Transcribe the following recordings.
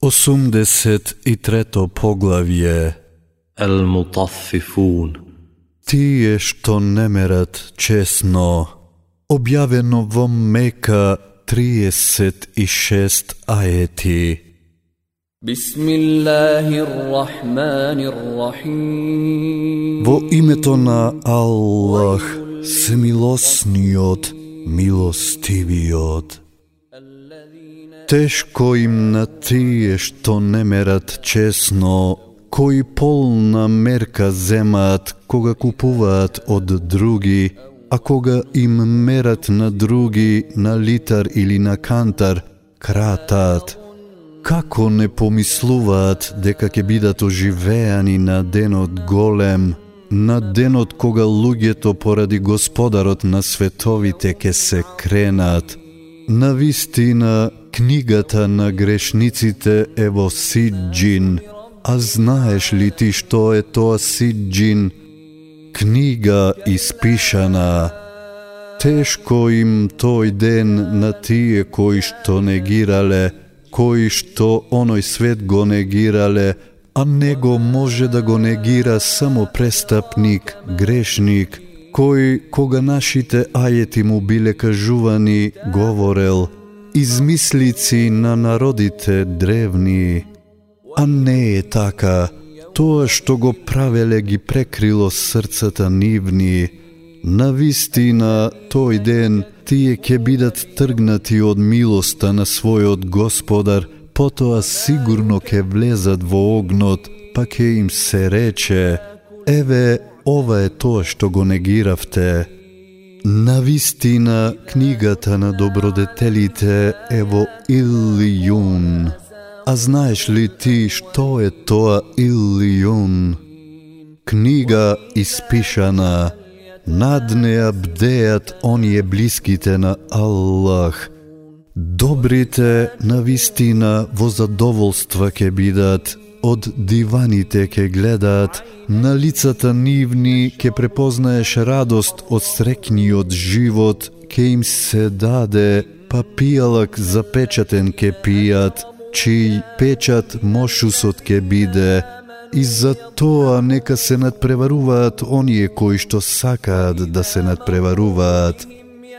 83 поглавје. Ел-Мутафифун Тие што немерат чесно Објавено во Мека 36 аети. Бисмиллахир-Рахманир-Рахим. Во името на Аллах, смилосниот, милостивиот. Тешко им на тие што не мерат чесно, кои полна мерка земаат кога купуваат од други, а кога им мерат на други, на литар или на кантар, кратаат. Како не помислуваат дека ќе бидат оживеани на денот голем, на денот кога луѓето поради Господарот на световите ќе се кренат. На вистина, книгата на грешниците е во Сиджин, а знаеш ли ти што е тоа Сиджин? Книга испишана. Тешко им тој ден на тие кои што негирале, кои што оној свет го негирале, а него може да го негира само престапник, грешник, кој кога нашите ајети му биле кажувани, говорел измислици на народите древни. А не е така, тоа што го правеле ги прекрило срцата нивни. На вистина, тој ден тие ќе бидат тргнати од милоста на својот Господар, потоа сигурно ќе влезат во огнот, па ќе им се рече, еве, ова е тоа што го негиравте. На вистина, книгата на добродетелите е во Илијун. А знаеш ли ти што е тоа Илијун? Книга испишана, над неа бдеат оние блиските на Аллах. Добрите на вистина во задоволства ќе бидат, од диваните ке гледаат, на лицата нивни ке препознаеш радост од срекниот живот, ке им се даде, па пијалак запечатен ке пијат, чиј печат мошусот ке биде, и за тоа нека се надпреваруваат оние кои што сакаат да се надпреваруваат.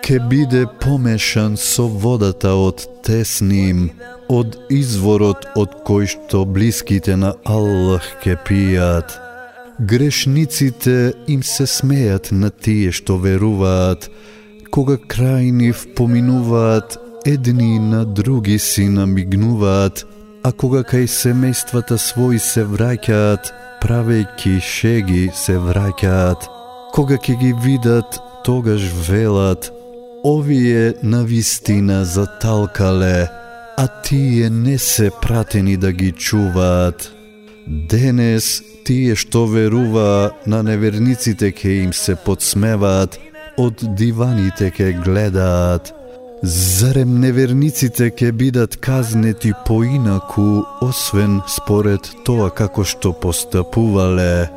Ке биде помешан со водата од тесним, од изворот од кој што блиските на Аллах ке пијат. Грешниците им се смеат на тие што веруваат, кога крај нив поминуваат, едни на други си намигнуваат, а кога кај семејствата своји се враќаат, правејќи шеги се враќаат, кога ќе ги видат, тогаш велат, овие на вистина заталкале, а тие не се пратени да ги чуваат. Денес тие што верува на неверниците ке им се подсмеваат, од диваните ке гледаат. Зарем неверниците ке бидат казнети поинаку, освен според тоа како што постапувале?